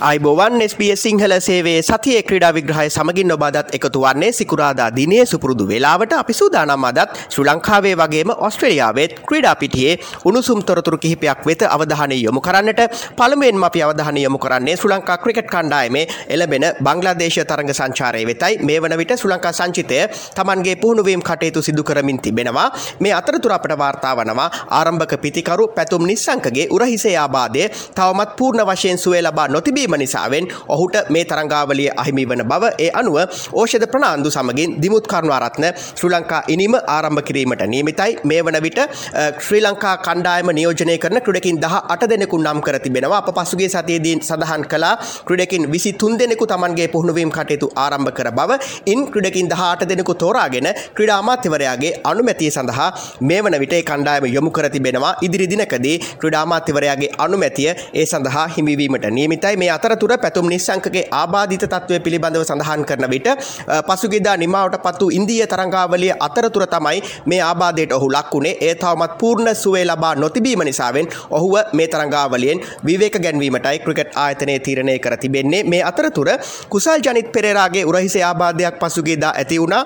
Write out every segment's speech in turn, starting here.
අයිබෝවන් SBS සිංහල සේවේ සතිය ක්‍රඩා විග්‍රහය සමගින් ඔබදත් එකතු වන්නේ සිකුරාදා දිනය සුපුරුදු වෙලාවට. අපි සූදානම් අදත් ශ්‍රී ලංකාවේ වගේම ඔස්ට්‍රේලියාවත් ක්‍රඩා පිටියේ උණුසුම් තොරතුරු කිහිපයක් වෙත අවධානය යොමු කරන්නට. පළමුවෙන්ම අපි අවධානය යොමු කරන්නේ ශ්‍රී ලංකා ක්‍රිකට් කණ්ඩායමේ එළබෙන බංග්ලාදේශ තරඟ සංචාරය වෙතයි. මේ වන විට ශ්‍රී ලංකා සංචිතය තමන්ගේ පුහුණුවීම් කටයුතු සිදු කරමින් තිබෙනවා. මේ අතරතුර අපට වාර්තා වනවා ආරම්භක පිතිකරු පැතුම් නිස්සංකගේ උරහිසේ ආබාධය තවමත් පූර්ණ වශයෙන් සුවේ ලබා නොතිබීම කිරීම නිසාවෙන් ඔහුට මේ තරංගාවලිය අහිමි වන බව ඒ අනුව ඕෂධ ප්‍රනාන්දු සමගින් දිමුත් කරුණාරත්න ශ්‍රී ලංකා ඉනිම ආරම්භ කිරීමට නියමිතයි. මේ වන විට ශ්‍රී ලංකා කණ්ඩායම නියෝජනය කරන ක්‍රඩකින් දහ අට දෙනෙකු නම් කර තිබෙනවා. අප පසුගේ සතියේදී සඳහන් කලා ක්‍රඩකින් විසි තුන් දෙනෙකු තමන්ගේ පුහුණුවීම් කටයුතු ආරම්භ කර බව. ඉන් ක්‍රඩකින් දහට දෙනෙකු තෝරාගෙන ක්‍රඩා අමාත්‍යවරයාගේ අනුමැතිය සඳහා මේ වන විට කණ්ඩායම යොමු කර තිබෙනවා. ඉදිරි දිනකදී ක්‍රඩා අමාත්‍යවරයාගේ අනුමැතිය ඒ සඳහා හිමිවීමට නියමිතයි. මේ අතරතුර පැතුම් නිස්සංකගේ ආබාධිත තත්ත්වය පිළිබඳව සඳහන් කරන විට පසුගිදා නිමාවට පත්තු ඉන්දිය තරංගාවලිය අතරතුර තමයි මේ ආබාධයට ඔහු ලක්වුණේ ඒ තවමත් පූර්ණ සුවේ ලබා නොතිබීම නිසාවෙන් ඔහුව මේ තරංගාවලියෙන් විවේක ගැන්වීමටයි ක්‍රිකට් ආයතනය තීරණය කර තිබෙන්නේ. මේ අතරතුර කුසල් ජනිත් පෙරේරාගේ උරහිසේ ආබාධයක් පසුගේදා ඇති වුණා.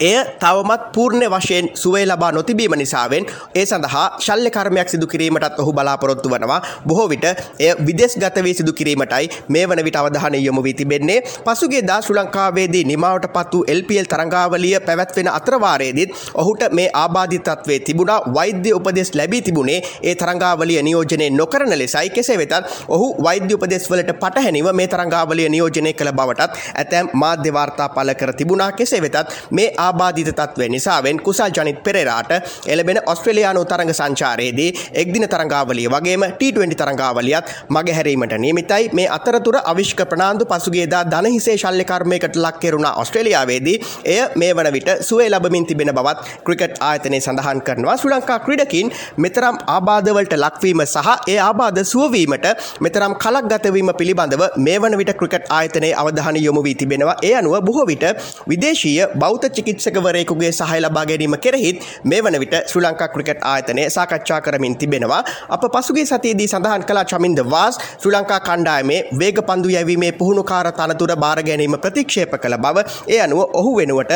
එය තවමත් පූර්ණ වශයෙන් සුවේ ලබා නොතිබීම නිසාවෙන් ඒ සඳහා ශල්්‍ය කර්මයක් සිදු කිරීමටත් ඔහු බලාපොරොත්තු වනවා. බොහෝ විට එය විදෙස් ගතවී සිදු කිරීමටයි මේ වන විට අවධානය යොමු වී තිබෙන්නේ. පසුගේ දා ශ්‍රී ලංකාවේදී නිමාවට පත් වූ LPL තරංගාවලිය පැවැත්වෙන අතරවාරයේදීත් ඔහුට මේ ආබාධිතත්වයේ තිබුණා. වෛද්‍ය උපදෙස් ලැබී තිබුණේ ඒ තරංගාවලිය නියෝජනය නොකරන ලෙසයි. කෙසේ වෙතත් ඔහු වෛද්‍ය උපදෙස් වලට පටහැනිව මේ තරංගාවලිය නියෝජනය කළ බවටත් ඇතැම් මාධ්‍ය වාර්තා පළ කර තිබුණා. කෙසේ වෙතත් මේ ආබාධිත තත්ත්වය නිසාවෙන් කුසල් ජනිත් පෙරේරාට එළබෙන ඔස්ට්‍රේලියානු තරඟ සංචාරයේදී එක්දින තරඟාවලිය වගේම T20 තරඟාවලියත් මගහැරීමට නියමිතයි. මේ අතරතුර අවිශ්ක ප්‍රනාන්දු පසුගේදා ධනහිසේ ශල්්‍ය කර්මයකට ලක් කෙරුණා ඔස්ට්‍රේලියාවේදී. එය මේ වන විට සුවේ ලබමින් තිබෙන බවත් ක්‍රිකට් ආයතනය සඳහන් කරනවා. ශ්‍රී ලංකා ක්‍රීඩකින් මෙතරම් ආබාධවලට ලක්වීම සහ ඒ ආබාධ සුවවීමට මෙතරම් කලක් ගතවීම පිළිබඳව මේ වන විට ක්‍රිකට් ආයතනයේ අවධානය යොමු වී තිබෙනවා. ඒ අනුව බොහෝ විට විදේශීය බෞද්ධ චිකිත්සකවරයෙකුගේ සහය ලබා ගැනීම කෙරෙහිත් මේ වන විට ශ්‍රී ලංකා ක්‍රිකට් ආයතනය සාකච්ඡා කරමින් තිබෙනවා. අප පසුගේ සතියේදී සඳහන් කලා චමින්ද වාස් ශ්‍රී ලංකා කණ්ඩායමේ වේග පන්දු යැවීමේ පුහුණුකාර තනතුර බාර ගැනීම ප්‍රතික්ෂේප කළ බව ඒ අනුව ඔහු වෙනුවට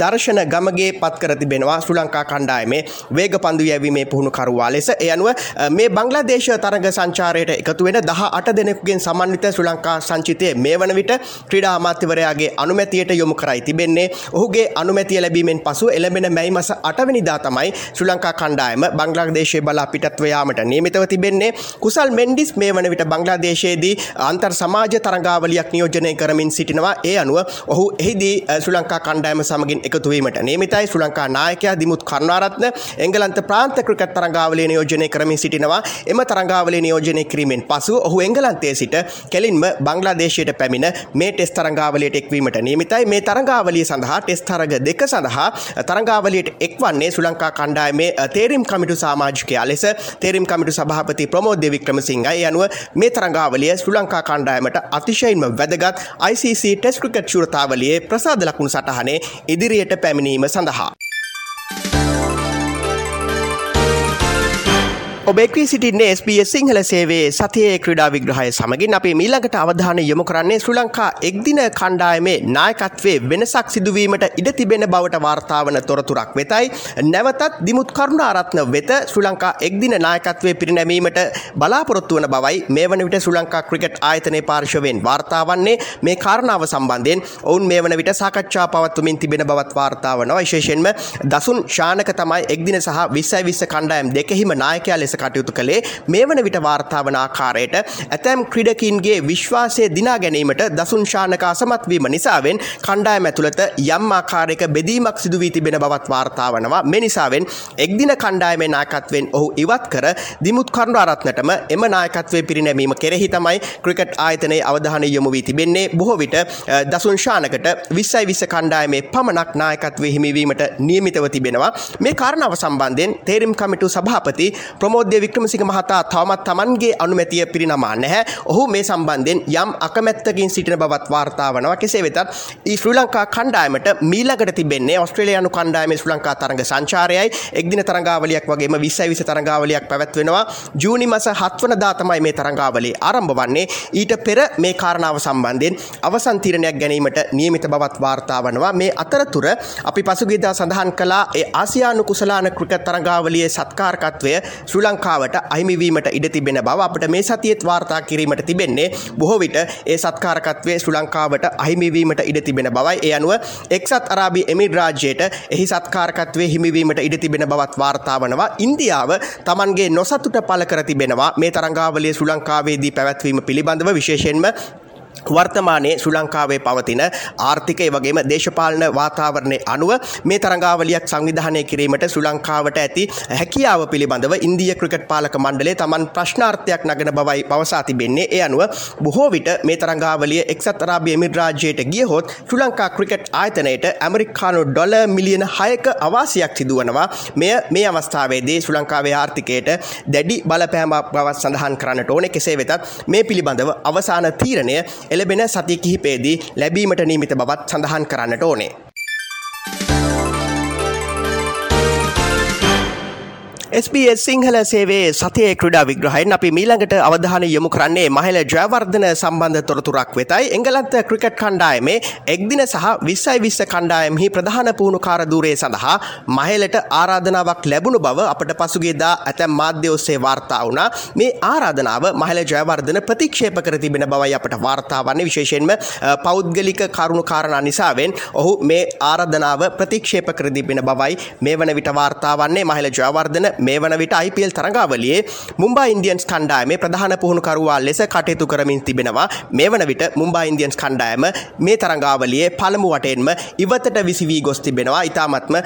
දර්ශන ගමගේ පත් කර තිබෙනවා ශ්‍රී ලංකා කණ්ඩායමේ වේග පන්දු යැවීමේ පුහුණුකරුවා ලෙස. ඒ අනුව මේ බංග්ලාදේශ තරග සංචාරයට එකතු වෙන දහ අට දෙනෙකුගෙන් සමන්විත ශ්‍රී ලංකා සංචිතය මේ වන විට ක්‍රීඩා අමාත්‍යවරයාගේ අනුමැතියට යොමු කරයි තිබෙන්නේ. ඔහුගේ අනුමැතිය ලැබීමෙන් පසු එළඹෙන මැයි මස අටවැනිදා තමයි ශ්‍රී ලංකා කණ්ඩායම බංග්ලාදේශය බලා පිටත්ව යාමට නියමිතව තිබෙන්නේ. කුසල් මෙන්ඩිස් මේ වන විට බංග්ලාදේශයේදී අන්තර් සමාජ තරඟාවලියක් නියෝජනය කරමින් සිටිනවා. ඒ අනුව ඔහු එහිදී ශ්‍රී ලංකා කණ්ඩායම සමගින් එකතු වීමට නියමිතයි. ශ්‍රී ලංකා නායකයා දිමුත් කරුණාරත්න එංගලන්ත ප්‍රාන්ත ක්‍රිකට් තරඟාවලිය නියෝජනය කරමින් සිටිනවා. එම තරඟාවලිය නියෝජනය කිරීමෙන් පසු ඔහු එංගලන්තයේ සිට කෙලින්ම බංග්ලාදේශයට පැමිණ මේ ටෙස්ට් තරඟාවලියට එක්වීමට නියමිතයි. මේ තරඟාවලිය සඳහා ටෙස්ට් තරග දෙක සඳහා තරංගාවලියට එක්වන්නේ ශ්‍රී ලංකා කණ්ඩායමේ තේරීම් කමිටු සාමාජිකයා ලෙස. තේරීම් කමිටු සභාපති ප්‍රමෝද් වික්‍රමසිංහයි යනුව මේ තරංගාවලිය ශ්‍රී ලංකා කණ්ඩායමට අතිශයින්ම වැදගත් ICC ටෙස්ට් ක්‍රිකට් ශුරතාවලියේ ප්‍රසාද ලකුණු සටහනේ ඉදිරියට පැමිණීම සඳහා. ඔබෙක්වී සිටින්නේ SBS සිංහල සේවේ සතියේ ක්‍රඩා විග්‍රහය සමගින් අපි මීළඟට අවධානය යොමු කරන්නේ ශ්‍රී ලංකා එක්දින කණ්ඩායමේ නායකත්වයේ වෙනසක් සිදුවීමට ඉඩ තිබෙන බවට වාර්තාවන තොරතුරක් වෙතයි. නැවතත් දිමුත් කරුණාරත්න වෙත ශ්‍රී ලංකා එක්දින නායකත්වයේ පිරිනැමීමට බලාපොරොත්තු වන බවයි මේ වන විට ශ්‍රී ලංකා ක්‍රිකට් ආයතනයේ පාර්ශවයෙන් වාර්තාවන්නේ මේ කාරණාව සම්බන්ධයෙන් ඔවුන් මේ වන විට සාකච්ඡා පවත්වමින් තිබෙන බවත් වාර්තාවනවා විශේෂයෙන්ම දසුන් ශානක තමයි එක්දින සහ විස්සයි විස්ස කණ්ඩායම් දෙකෙහිම නායකයා ලෙස කටයුතු කළේ මේ වන විට වාර්තාවන ආකාරයට. ඇතැම් ක්‍රඩකින්ගේ විශ්වාසය දිනා ගැනීමට දසුන් ශානක අසමත්වීම නිසාවෙන් කණ්ඩායම ඇතුළත යම් ආකාරයක බෙදීමක් සිදුවී තිබෙන බවත් වාර්තාවනවා මේ නිසාවෙන් එක්දින කණ්ඩායමේ නායකත්වෙන් ඔහු ඉවත් කර දිමුත් කරුණු අරත්නටම එම නායකත්වය පිරිනැමීම කෙරෙහි තමයි ක්‍රිකට් ආයතනයේ අවධානය යොමු වී තිබෙන්නේ. බොහෝ විට දසුන් ශානකට විස්සයි විස්ස කණ්ඩායමේ පමණක් නායකත්වය හිමිවීමට නියමිතව තිබෙනවා. මේ කාරණාව සම්බන්ධයෙන් තේරම් කමිටු සභාපති ප්‍රමෝද්‍ය වික්‍රමසිංහ මහතා තවමත් තමන්ගේ අනුමැතිය පිරිනමා නැහැ. ඔහු මේ සම්බන්ධයෙන් යම් අකමැත්තකින් සිටින බවත් වාර්තා වනවා. කෙසේ වෙතත් ඊ ශ්‍රී ලංකා කණ්ඩායමට මීළඟට තිබෙන්නේ ඕස්ට්‍රේලියානු කණ්ඩායමේ ශ්‍රී ලංකා තරඟ සංචාරයයි එක්දින තරඟාවලියක් වගේම 20 20 තරඟාවලියක් පැවැත්වෙනවා. ජූනි මාස 7 වනදා තමයි මේ තරඟාවලිය ආරම්භ වන්නේ. ඊට පෙර මේ කාරණාව සම්බන්ධයෙන් අවසන් තීරණයක් ගැනීමට නියමිත බවත් වාර්තා වනවා. මේ අතරතුර අපි පසුගියදා සඳහන් කළා ඒ ආසියානු කුසලාන ක්‍රිකට් තරඟාවලියේ සත්කාරකත්වය ශ්‍රී ලංකාවට අහිමිවීමට ඉඩ තිබෙන බව අපට මේ සතියේත් වාර්තා කිරීමට තිබෙන්නේ. බොහෝ විට ඒ සත්කාරකත්වය ශ්‍රී ලංකාවට අහිමිවීමට ඉඩ තිබෙන බවයි. ඒ අනුව එක්සත් අරාබි එමිර් රාජ්‍යයට එහි සත්කාරකත්වය හිමිවීමට ඉඩ තිබෙන බවත් වාර්තා වනවා ඉන්දියාව තමන්ගේ නොසතුට පළ කර තිබෙනවා. මේ තරංගාවලිය ශ්‍රී ලංකාවේදී පැවැත්වීම පිළිබඳව විශේෂයෙන්ම වර්තමානයේ ශ්‍රී ලංකාවේ පවතින ආර්ථිකය වගේම දේශපාලන වාතාවරණය අනුව මේ තරඟාවලියක් සංවිධානය කිරීමට ශ්‍රී ලංකාවට ඇති හැකියාව පිළිබඳව ඉන්දිය ක්‍රිකට් පාලක මණ්ඩලේ තමන් ප්‍රශ්නාර්ථයක් නගන බවයි පවසා තිබෙන්නේ. ඒ අනුව බොහෝ විට මේ තරඟාවලිය එක්සත් අරාබි එමිරාජ්‍යයට ගියහොත් ශ්‍රී ලංකා ක්‍රිකට් ආයතනයට ඇමරිකානු ඩොල මිලියන හයක අවාසියක් සිදුවනවා. මෙය මේ අවස්ථාවේදී ශ්‍රී ලංකාවේ ආර්ථිකයට දැඩි බලපෑමක් බවත් සඳහන් කරන්නට ඕනේ. කෙසේ වෙතත් මේ පිළිබඳව අවසාන තීරණය එළබෙන සති කිහිපේදී ලැබීමට නීමිත බවත් සඳහන් කරන්නට ඕනේ. SBS සිංහල සේවේ සතිය ක්‍රඩා විග්‍රහයෙන් අපි මීළඟට අවධාන යොමු කරන්නේ මහල ජයවර්ධන සම්බන්ධ තොරතුරක් වෙතයි. එංගලන්ත ක්‍රිකට් කණ්ඩායමේ එක්දින සහ විස්සයි විස්ස කණ්ඩායම්හි ප්‍රධාන පුහුණු කාරදූරේ සඳහා මහලට ආරාධනාවක් ලැබුණු බව අපට පසුගේදා ඇතැම් මාධ්‍ය ඔස්සේ වාර්තා වුණා. මේ ආරාධනාව මහල ජයවර්ධන ප්‍රතික්ෂේප කර තිබෙන බවයි අපට වාර්තා වන්නේ. විශේෂයෙන්ම පෞද්ගලික කරුණු කාරණා නිසාවෙන් ඔහු මේ ආරාධනාව ප්‍රතික්ෂේප කර තිබෙන බවයි මේ වන විට වාර්තා වන්නේ. මහල ජයවර්ධන මේ වන විට IPL තරඟාවලියේ මුම්බා ඉන්දියන්ස් කණ්ඩායමේ ප්‍රධාන පුහුණුකරුවා ලෙස කටයුතු කරමින් තිබෙනවා. මේ වන විට මුම්බා ඉන්දියන්ස් කණ්ඩායම මේ තරඟාවලියේ පළමු වටෙන්ම ඉවතට විසිවී ගොස් තිබෙනවා. ඉතාමත්ම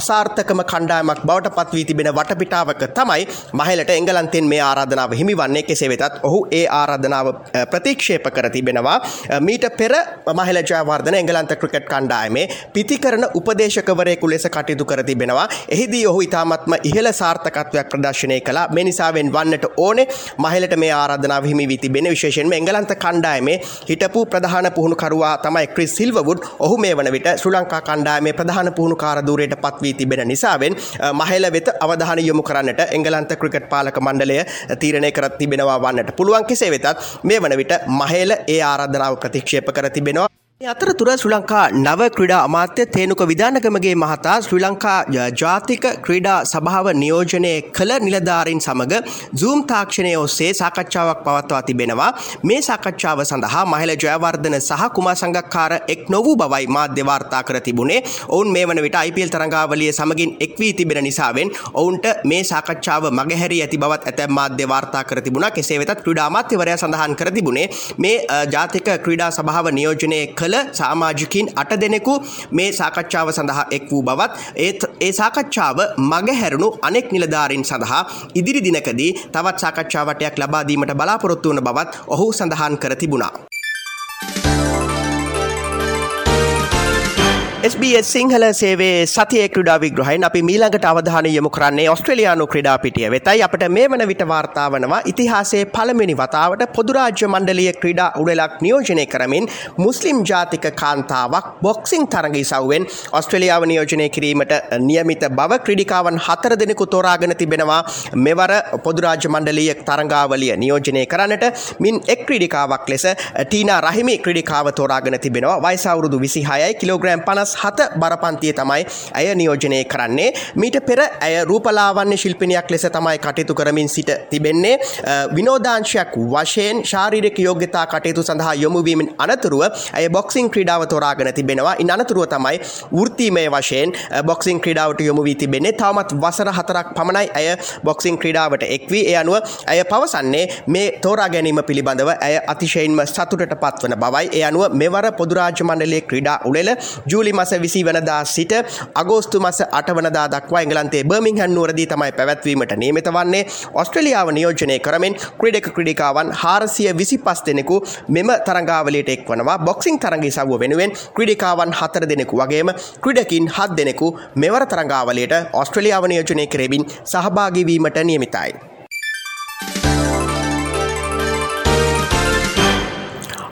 අසාර්ථකම කණ්ඩායමක් බවට පත්වී තිබෙන වටපිටාවක තමයි මහලට එංගලන්තෙන් මේ ආරාධනාව හිමිවන්නේ. කෙසේ වෙතත් ඔහු ඒ ආරාධනාව ප්‍රතික්ෂේප කර තිබෙනවා. මීට පෙර මහල ජයවර්ධන එංගලන්ත ක්‍රිකට් කණ්ඩායමේ පිතිකරන උපදේශකවරයෙකු ලෙස කටයුතු කර තිබෙනවා. එහිදී ඔහු ඉතාමත්ම ඉහළ සාර්ථකත්වයක් ප්‍රදර්ශනය කලා මේ නිසාවෙන් වන්නට ඕනේ මහලට මේ ආරාධනාව හිමි වී තිබෙන විශේෂයෙන්ම එංගලන්ත කණ්ඩායමේ හිටපු ප්‍රධාන පුහුණුකරුවා තමයි ක්‍රිස් සිල්වවුඩ්. ඔහු මේ වන විට ශ්‍රී ලංකා කණ්ඩායමේ ප්‍රධාන පුහුණුකාරදූරයට පත්වී තිබෙන නිසාවෙන් මහල වෙත අවධානය යොමු කරන්නට එංගලන්ත ක්‍රිකට් පාලක මණ්ඩලය තීරණය කර තිබෙනවා වන්නට පුළුවන්. කෙසේ වෙතත් මේ වන විට මහේල ඒ ආරාධනාව ප්‍රතික්ෂේප කර තිබෙනවා. අතරතුර ශ්‍රී ලංකා නව ක්‍රඩා අමාත්‍ය තේනුක විධානගමගේ මහතා ශ්‍රී ලංකා ජාතික ක්‍රීඩා සභාව නියෝජනය කළ නිලධාරින් සමඟ සූම් තාක්ෂණය ඔස්සේ සාකච්ඡාවක් පවත්වා තිබෙනවා. මේ සාකච්ඡාව සඳහා මහිල ජයවර්ධන සහ කුමා සංගක්කාර එක් නොවූ බවයි මාධ්‍යවාර්තා කර තිබුණේ. ඔවුන් මේ වන විට IPල් තරඟාවලිය සමගින් එක්වී තිබෙන නිසාවෙන් ඔවුන්ට මේ සාකච්ඡාව මගහැරි ඇති බවත් ඇතැම් මාධ්‍ය වාර්තා කර තිබුණ. කෙසේ වෙතත් ක්‍රඩා අමාත්‍යවරය සඳහන් කර තිබුණේ මේ ජාතික ක්‍රීඩා සභාව නියෝජනය කළ කළ සාමාජිකින් අට දෙනෙකු මේ සාකච්ඡාව සඳහා එක් වූ බවත් ඒත් ඒ සාකච්ඡාව මගහැරුණු අනෙක් නිලධාරින් සඳහා ඉදිරි දිනකදී තවත් සාකච්ඡාවටයක් ලබාදීමට බලාපොරොත්තු වන බවත් ඔහු සඳහන් කර තිබුණා. SBS සිංහල සේවේ සතිය ක්‍රඩා විග්‍රහයෙන් අපි මීළඟට අවධානය යොමු කරන්නේ ඔස්ට්‍රලයානු ක්‍රඩා පිටිය වෙතයි. අපට මේ වන විට වාර්තා වනවා ඉතිහාසේ පළමිනි වතාවට පොදුරාජ්‍ය මණ්ඩලිය ක්‍රඩා උඩලක් නියෝජනය කරමින් මුස්ලිම් ජාතික කාන්තාවක් බොක්සිං තරගී සව්වෙන් ඔස්ට්‍රලියාව නියෝජනය කිරීමට නියමිත බව ක්‍රඩිකාවන් හතර දෙනෙකු තෝරාගෙන තිබෙනවා. මෙවර පොදුරාජ්‍ය මණ්ඩලිය තරංගාවලිය නියෝජනය කරන්නට මින් එක් ක්‍රඩිකාවක් ලෙස ටීනා රහිමි ක්‍රඩිකාව තෝරාගෙන තිබෙනවා. වයිසවුරුදු විසිහයයි. කිලෝග්‍රම් පනස් දෙදස් හත බරපන්තිය තමයි ඇය නියෝජනය කරන්නේ. මීට පෙර ඇය රූපලාවන්‍ය ශිල්පිනයක් ලෙස තමයි කටයුතු කරමින් සිට තිබෙන්නේ. විනෝදාංශයක් වශයෙන් ශාරීරික යෝග්‍යතා කටයුතු සඳහා යොමුවීමෙන් අනතුරුව ඇය බොක්සිං ක්‍රීඩාව තෝරාගෙන තිබෙනවා. ඉන් අනතුරුව තමයි වෘත්තීමය වශයෙන් බොක්සිං ක්‍රීඩාවට යොමු වී තිබෙන්නේ. තවමත් වසර හතරක් පමණයි ඇය බොක්සිං ක්‍රීඩාවට එක්වී එය අනුව ඇය පවසන්නේ මේ තෝරා ගැනීම පිළිබඳව ඇය අතිශයින්ම සතුටට පත්වන බවයි. එය අනුව මෙවර පොදුරාජ්‍ය මණ්ඩලයේ ක්‍රීඩා උළෙල ජූලි මස විසි වනදා සිට අගෝස්තු මස අටවනදා දක්වා එංගලන්තේ බර්මිංහන් නුවරදී තමයි පැවැත්වීමට නියමිත වන්නේ ඔස්ට්‍රලියාව නියෝජනය කරමින් ක්‍රඩක ක්‍රඩිකාවන් හාරසිය විසි පස් දෙනෙකු මෙම තරංගාවලට එක්වනවා බොක්සිං තරගේ සව්ව වෙනුවෙන් ක්‍රඩිකාවන් හතර දෙනෙකු වගේම ක්‍රඩකින් හත් දෙනෙකු මෙවර තරංගාවලට ඔස්ට්‍රලියාව නියෝජනය කරෙබින් සහභාගිවීමට නියමිතයි.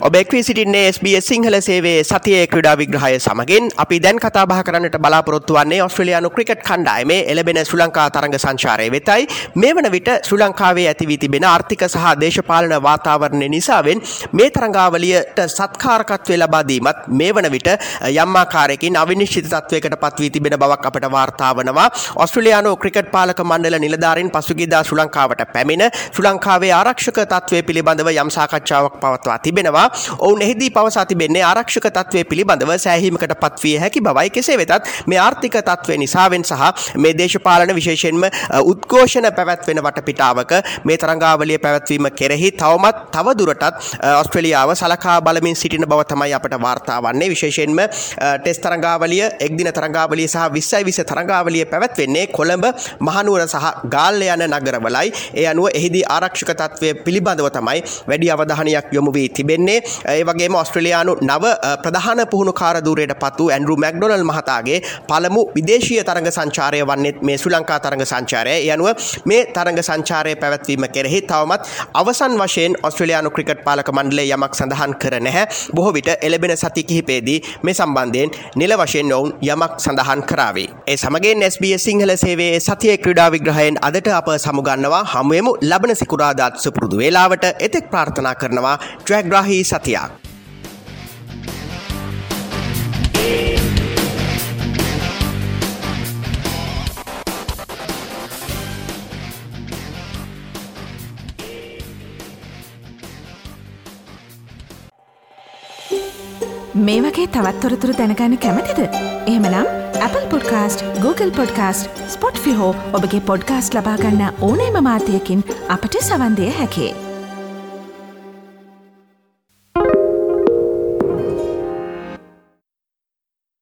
ඔබෙක්වී සිටින්නේ SBS සිංහල සේවේ සතියේ ක්‍රඩා විග්‍රහය සමගින්. අපි දැන් කතාබහ කරන්නට බලාපොරොත්තු වන්නේ ඔස්ට්‍රලයානු ක්‍රිකට් කණ්ඩායමේ එලබෙන ශ්‍ර ලංකා තරඟ සංචාරය වෙතයි. මේ වන විට ශ්‍ර ලංකාවේ ඇතිවී තිබෙන ආර්ථික සහ දේශපාලන වාතාවරණය නිසාවෙන් මේ තරංගාවලියට සත්කාරකත්වය ලබාදීමත් මේ වන විට යම්මාකාරයකින් අවිනිශ්චිත තත්වයකට පත්වී තිබෙන බවක් අපට වාර්තාවනවා ඔස්ට්‍රලයානු ක්‍රිකට් පාලක මණ්ඩල නිලධාරින් පසුගිදා ශ්‍ර ලංකාවට පැමිණ ශ්‍ර ලංකාවේ ආරක්ෂක තත්වය පිළිබඳව යම් සාකච්ඡාවක් පවත්වා තිබෙනවා. ඔවුන් එහිදී පවසා තිබෙන්නේ ආරක්ෂක තත්වය පිළිබඳව සෑහීමකට පත්විය හැකි බවයි කෙසේ වෙතත් මේ ආර්ථික තත්වය නිසාවෙන් සහ මේ දේශපාලන විශේෂයෙන්ම උද්ඝෝෂණ පැවැත්වෙන වටපිටාවක මේ තරංගාවලිය පැවැත්වීම කෙරෙහි තවමත් තවදුරටත් ඔස්ට්‍රලියාව සලකා බලමින් සිටින බව තමයි අපට වාර්තා වන්නේ. විශේෂයෙන්ම ටෙස් තරංගාවලිය එක්දින තරංගාවලිය සහ විස්සයි විස තරංගාවලිය පැවැත්වෙන්නේ කොළඹ මහනුවර සහ ගාල්ල යන නගරවලයි. ඒ අනුව එහිදී ආරක්ෂක තත්වය පිළිබඳව තමයි වැඩි අවධානයක් යොමු වී තිබෙන්නේ. ඒ වගේම ඔස්ට්‍රලයානු නව ප්‍රධාන පුහුණු කාරදූරයට පත්තු ඇන්ඩරු මැක්ඩොනල් මහතාගේ පළමු විදේශීය තරඟ සංචාරය වන්නෙත් මේ සු ලංකා තරඟ සංචාරය. යනුව මේ තරඟ සංචාරය පැවැත්වීම කෙරෙහි තවමත් අවසන් වශයෙන් ඔස්ට්‍රලයානු ක්‍රිකට් පාලක මණ්ඩලේ යමක් සඳහන් කර නැහැ. බොහෝ විට එලබෙන සති කිහිපේදී මේ සම්බන්ධයෙන් නිල වශයෙන් ඔවුන් යමක් සඳහන් කරාවේ. ඒ සමගින් SBS සිංහල සේවේ සතිය ක්‍රඩා විග්‍රහයෙන් අදට අප සමුගන්නවා හමුවමු ලබන සිකුරාදාත් සුපුරුදු වේලාවට එතෙක් ප්‍රාර්ථනා කරනවා. ට්‍රැග්‍රාහි සතියක්. මේ වගේ තවත්තොරතුරු දැනගන්න කැමතිද. එහෙමනම් Apple podcast Google podcast Spotify ඔබගේ පොඩ්කාස්ට ලබාගන්න ඕනේම මාධ්‍යයකින් අපට සවන්දය හැකේ.